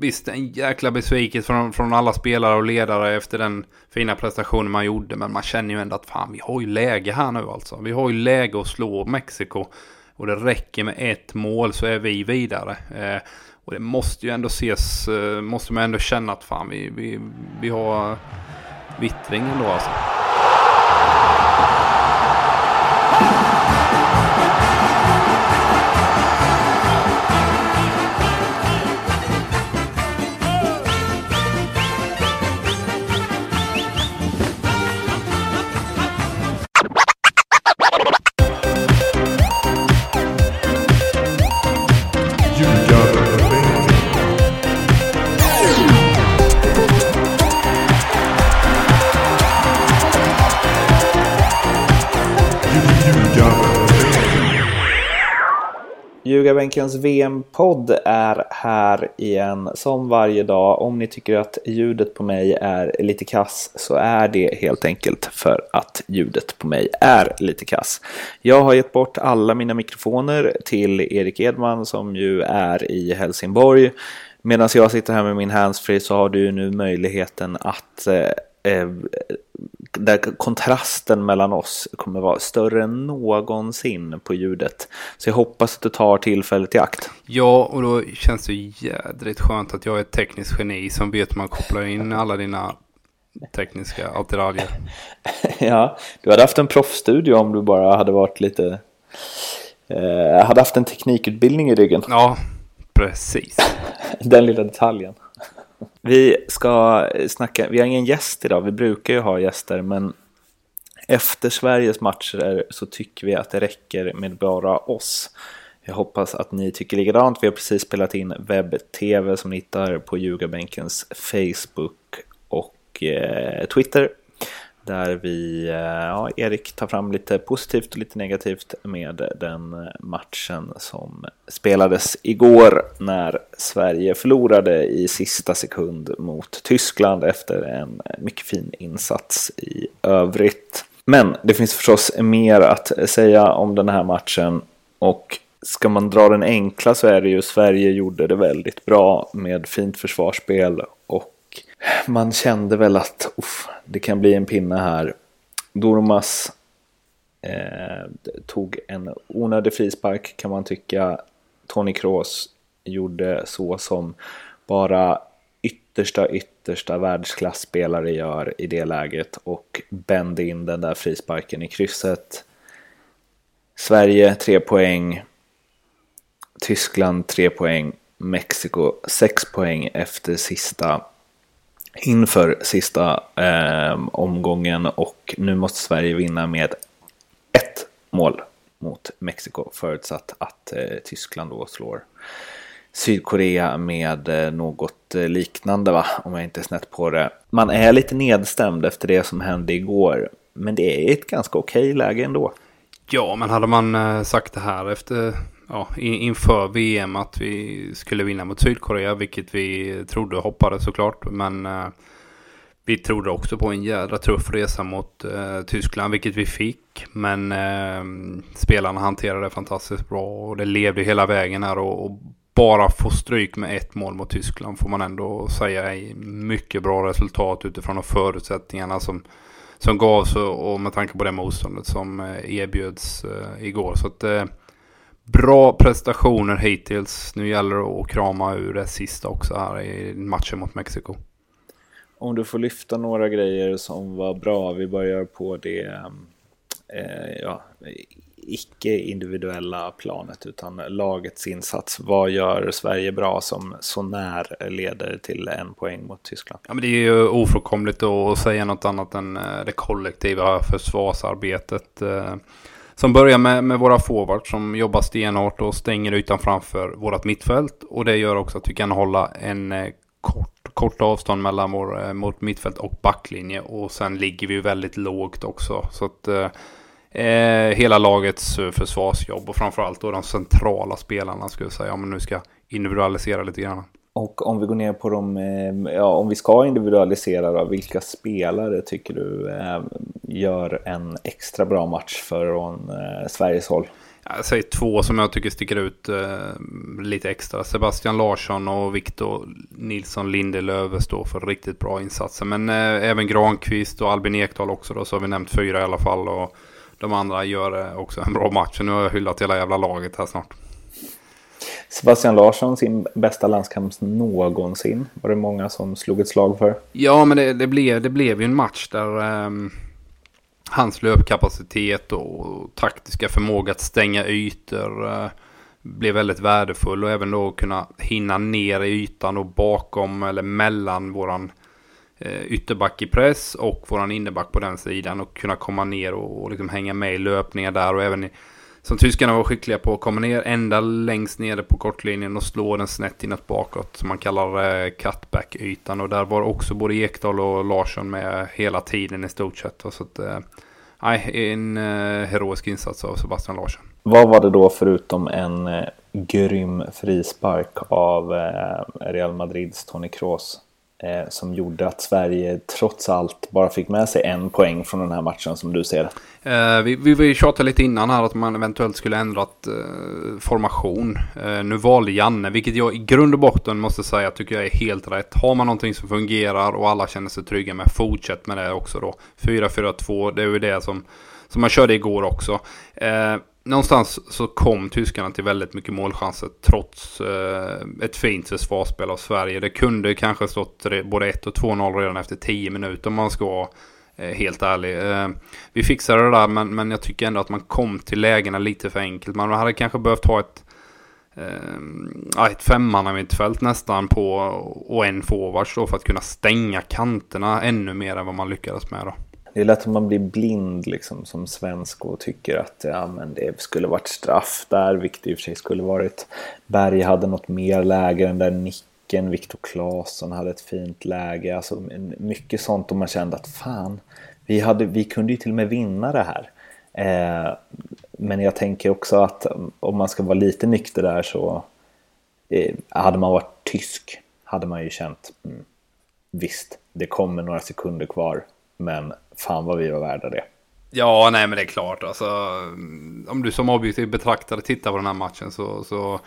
visst en jäkla besvikelse från, från alla spelare och ledare efter den fina prestationen man gjorde. Men man känner ju ändå att fan, vi har ju läge här nu alltså. Vi har ju läge att slå Mexiko. Och det räcker med ett mål så är vi vidare. Eh, och det måste ju ändå ses, eh, måste man ändå känna att fan, vi, vi, vi har vittring ändå alltså. Ljugarbänkens VM-podd är här igen som varje dag. Om ni tycker att ljudet på mig är lite kass så är det helt enkelt för att ljudet på mig är lite kass. Jag har gett bort alla mina mikrofoner till Erik Edman som ju är i Helsingborg. Medan jag sitter här med min handsfree så har du nu möjligheten att eh, eh, där kontrasten mellan oss kommer vara större än någonsin på ljudet. Så jag hoppas att du tar tillfället i akt. Ja, och då känns det jädrigt skönt att jag är ett tekniskt geni som vet hur man kopplar in alla dina tekniska attiraljer. ja, du hade haft en proffsstudio om du bara hade varit lite... Eh, hade haft en teknikutbildning i ryggen. Ja, precis. Den lilla detaljen. Vi ska snacka, vi har ingen gäst idag, vi brukar ju ha gäster men efter Sveriges matcher så tycker vi att det räcker med bara oss. Jag hoppas att ni tycker likadant. Vi har precis spelat in webb-tv som ni hittar på Ljugarbänkens Facebook och eh, Twitter. Där vi, eh, ja, Erik tar fram lite positivt och lite negativt med den matchen som spelades igår när Sverige förlorade i sista sekund mot Tyskland efter en mycket fin insats i övrigt. Men det finns förstås mer att säga om den här matchen och ska man dra den enkla så är det ju Sverige gjorde det väldigt bra med fint försvarsspel och man kände väl att uff, det kan bli en pinne här. Dormas eh, tog en onödig frispark kan man tycka. Tony Kroos gjorde så som bara yttersta yttersta världsklasspelare gör i det läget och bände in den där frisparken i krysset. Sverige 3 poäng. Tyskland 3 poäng. Mexiko 6 poäng efter sista inför sista eh, omgången och nu måste Sverige vinna med ett mål mot Mexiko förutsatt att eh, Tyskland då slår Sydkorea med eh, något eh, liknande va, om jag inte är snett på det. Man är lite nedstämd efter det som hände igår, men det är ett ganska okej läge ändå. Ja, men hade man eh, sagt det här efter ja, inför VM att vi skulle vinna mot Sydkorea, vilket vi trodde och hoppades såklart. Men eh, vi trodde också på en jädra tuff resa mot eh, Tyskland, vilket vi fick. Men eh, spelarna hanterade det fantastiskt bra och det levde hela vägen här. Och, och, bara få stryk med ett mål mot Tyskland får man ändå säga är mycket bra resultat utifrån de förutsättningarna som, som gavs och med tanke på det motståndet som eh, erbjöds eh, igår. Så att eh, Bra prestationer hittills. Nu gäller det att krama ur det sista också här i matchen mot Mexiko. Om du får lyfta några grejer som var bra. Vi börjar på det ehm, eh, ja, icke individuella planet utan lagets insats. Vad gör Sverige bra som så när leder till en poäng mot Tyskland? Ja, men det är ju ofrånkomligt att säga något annat än eh, det kollektiva försvarsarbetet. Eh, som börjar med, med våra forwards som jobbar stenhårt och stänger ytan framför vårt mittfält. Och det gör också att vi kan hålla en eh, kort, Korta avstånd mellan vår, eh, mot mittfält och backlinje. Och sen ligger vi väldigt lågt också. Så att eh, eh hela lagets eh, försvarsjobb och framförallt då de centrala spelarna skulle jag säga. Om man nu ska individualisera lite grann. Och om vi går ner på de, ja om vi ska individualisera då, vilka spelare tycker du eh, gör en extra bra match från eh, Sveriges håll? Jag säger två som jag tycker sticker ut eh, lite extra. Sebastian Larsson och Viktor Nilsson Lindelöf står för riktigt bra insatser. Men eh, även Granqvist och Albin Ekdal också då, så har vi nämnt fyra i alla fall. Och de andra gör eh, också en bra match. Nu har jag hyllat hela jävla laget här snart. Sebastian Larsson, sin bästa landskamp någonsin. Var det många som slog ett slag för? Ja, men det, det blev, det blev ju en match där um, hans löpkapacitet och taktiska förmåga att stänga ytor eh, blev väldigt värdefull. Och även då kunna hinna ner i ytan och bakom eller mellan våran eh, ytterback i press och våran innerback på den sidan och kunna komma ner och, och liksom hänga med i löpningar där. Och även i, som tyskarna var skickliga på, att komma ner ända längst nere på kortlinjen och slå den snett inåt bakåt. Som man kallar eh, cutback-ytan. Och där var också både Ekdal och Larsson med hela tiden i stort sett. Så att, eh, en eh, heroisk insats av Sebastian Larsson. Vad var det då förutom en eh, grym frispark av eh, Real Madrids Toni Kroos eh, som gjorde att Sverige trots allt bara fick med sig en poäng från den här matchen som du ser eh, vi, vi, vi tjatade lite innan här att man eventuellt skulle ändrat eh, formation. Eh, nu valde Janne, vilket jag i grund och botten måste säga tycker jag är helt rätt. Har man någonting som fungerar och alla känner sig trygga med, fortsätt med det också då. 4-4-2, det är ju det som, som man körde igår också. Eh, någonstans så kom tyskarna till väldigt mycket målchanser trots eh, ett fint försvarsspel av Sverige. Det kunde kanske stått både 1 och 2-0 redan efter 10 minuter om man ska vara eh, helt ärlig. Eh, vi fixade det där men, men jag tycker ändå att man kom till lägena lite för enkelt. Man hade kanske behövt ha ett eh, ett femmannamittfält nästan på och en forwards då för att kunna stänga kanterna ännu mer än vad man lyckades med då. Det är lätt att man blir blind liksom, som svensk och tycker att ja, men det skulle varit straff där, vilket i och för sig skulle varit. Berg hade något mer läge, den där nicken, Viktor Claesson hade ett fint läge. Alltså, mycket sånt och man kände att fan, vi, hade, vi kunde ju till och med vinna det här. Eh, men jag tänker också att mm, om man ska vara lite nykter där så eh, hade man varit tysk hade man ju känt mm, visst, det kommer några sekunder kvar men fan vad vi var värda det. Ja, nej men det är klart. Alltså, mm, om du som objektiv betraktare tittar på den här matchen så, så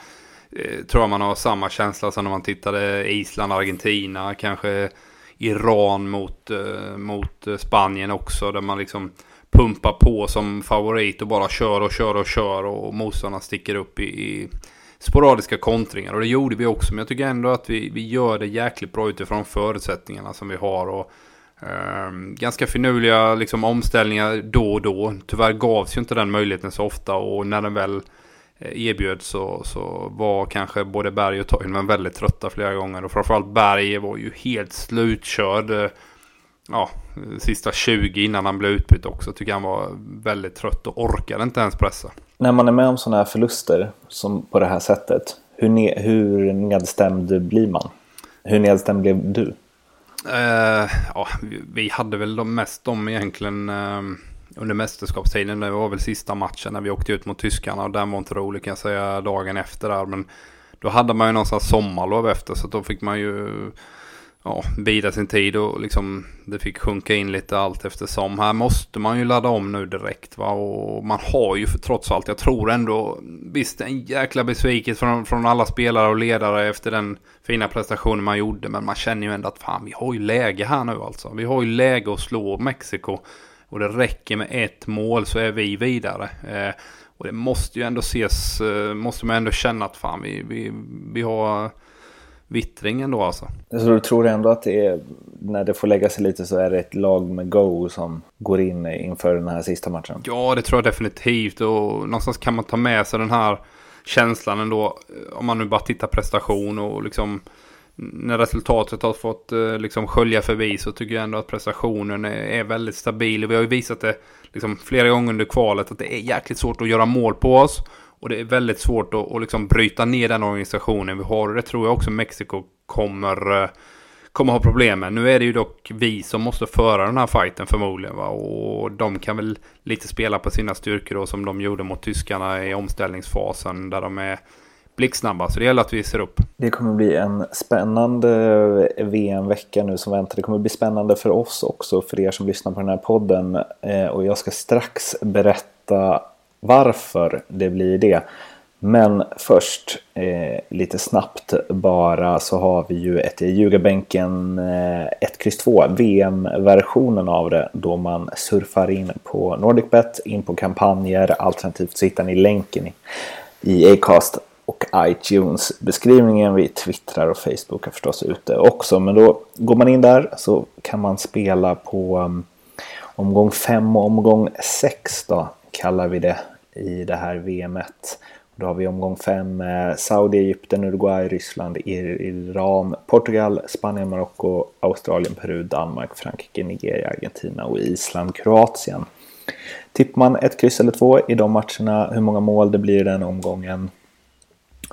eh, tror jag man har samma känsla som när man tittade Island, Argentina, kanske Iran mot, eh, mot eh, Spanien också. Där man liksom pumpar på som favorit och bara kör och kör och kör och motståndarna sticker upp i, i sporadiska kontringar. Och det gjorde vi också. Men jag tycker ändå att vi, vi gör det jäkligt bra utifrån förutsättningarna som vi har. Och Um, ganska finurliga liksom, omställningar då och då. Tyvärr gavs ju inte den möjligheten så ofta och när den väl eh, erbjöds så, så var kanske både Berg och Toivonen väldigt trötta flera gånger. Och framförallt Berg var ju helt slutkörd. Eh, ja, sista 20 innan han blev utbytt också. Tycker han var väldigt trött och orkade inte ens pressa. När man är med om sådana här förluster som på det här sättet. Hur, ne hur nedstämd blir man? Hur nedstämd blev du? Uh, ja, vi hade väl de mest de egentligen uh, under mästerskapstiden. Det var väl sista matchen när vi åkte ut mot tyskarna. Och den var inte rolig kan jag säga dagen efter där. Men då hade man ju någonstans sommarlov efter. Så då fick man ju ja, bida sin tid och liksom det fick sjunka in lite allt eftersom. Här måste man ju ladda om nu direkt va och man har ju för trots allt, jag tror ändå, visst en jäkla besvikelse från, från alla spelare och ledare efter den fina prestationen man gjorde. Men man känner ju ändå att fan vi har ju läge här nu alltså. Vi har ju läge att slå Mexiko. Och det räcker med ett mål så är vi vidare. Eh, och det måste ju ändå ses, eh, måste man ändå känna att fan vi, vi, vi har vittringen då alltså. Så du tror ändå att det är, när det får lägga sig lite så är det ett lag med go som går in inför den här sista matchen? Ja, det tror jag definitivt och någonstans kan man ta med sig den här känslan ändå. Om man nu bara tittar prestation och liksom när resultatet har fått eh, liksom skölja förbi så tycker jag ändå att prestationen är, väldigt stabil. Vi har ju visat det liksom flera gånger under kvalet att det är jäkligt svårt att göra mål på oss. Och det är väldigt svårt att, att liksom bryta ner den organisationen vi har. Och det tror jag också Mexiko kommer, eh, kommer ha problem med. Nu är det ju dock vi som måste föra den här fighten förmodligen. Va? Och de kan väl lite spela på sina styrkor då, som de gjorde mot tyskarna i omställningsfasen. Där de är blixtsnabba. Så det gäller att vi ser upp. Det kommer bli en spännande eh, VM-vecka nu som väntar. Det kommer bli spännande för oss också, för er som lyssnar på den här podden. Eh, och jag ska strax berätta varför det blir det. Men först, eh, lite snabbt bara, så har vi ju ett Ljugarbänken eh, 1, X 2 VM-versionen av det då man surfar in på NordicBet, in på kampanjer, alternativt så hittar ni länken i, i Acast och iTunes. Beskrivningen Vi twittrar och Facebook är förstås ute också, men då går man in där så kan man spela på um, omgång 5 och omgång 6 då kallar vi det i det här VMet. Då har vi omgång 5 med Saudi, Egypten, Uruguay, Ryssland, Iran, Portugal, Spanien, Marocko, Australien, Peru, Danmark, Frankrike, Nigeria, Argentina och Island, Kroatien. Tippar man ett kryss eller två i de matcherna, hur många mål det blir i den omgången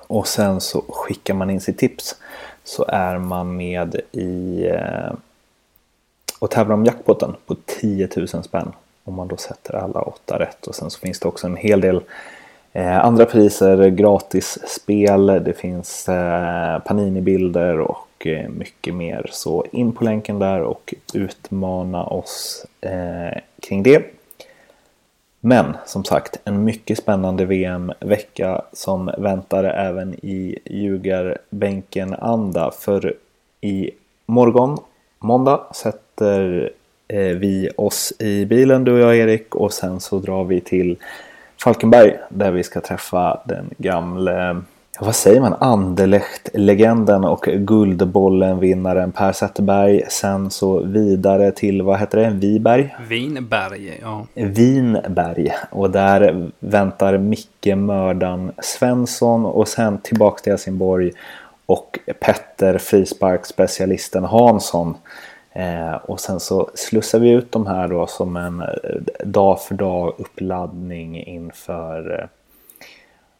och sen så skickar man in sitt tips så är man med i eh, och tävlar om jackpotten på 10 000 spänn om man då sätter alla åtta rätt och sen så finns det också en hel del Eh, andra priser, gratis spel, det finns eh, Panini-bilder och eh, mycket mer. Så in på länken där och utmana oss eh, kring det. Men som sagt, en mycket spännande VM-vecka som väntar även i ljugarbänken-anda. För i morgon, måndag, sätter vi oss i bilen, du och jag Erik, och sen så drar vi till Falkenberg där vi ska träffa den gamle vad säger man, Anderlecht-legenden och Guldbollen-vinnaren Per Zetterberg. Sen så vidare till, vad heter det, Viberg? Vinberg, ja. Vinberg. Och där väntar Micke Mördan Svensson och sen tillbaka till Helsingborg och Petter frisparksspecialisten Hansson. Eh, och sen så slussar vi ut de här då som en eh, dag för dag uppladdning inför eh,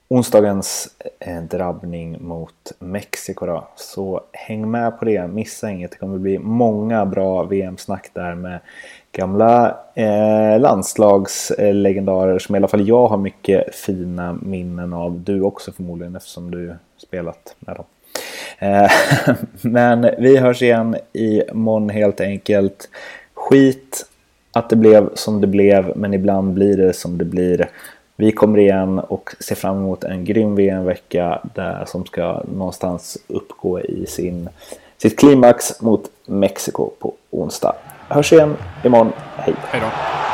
onsdagens eh, drabbning mot Mexiko. Då. Så häng med på det, missa inget. Det kommer bli många bra VM-snack där med gamla eh, landslagslegendarer som i alla fall jag har mycket fina minnen av. Du också förmodligen eftersom du spelat med dem. Eh, men vi hörs igen imorgon helt enkelt. Skit att det blev som det blev, men ibland blir det som det blir. Vi kommer igen och ser fram emot en grym VM-vecka där som ska någonstans uppgå i sin, sitt klimax mot Mexiko på onsdag. Hörs igen imorgon. Hej! Hej då!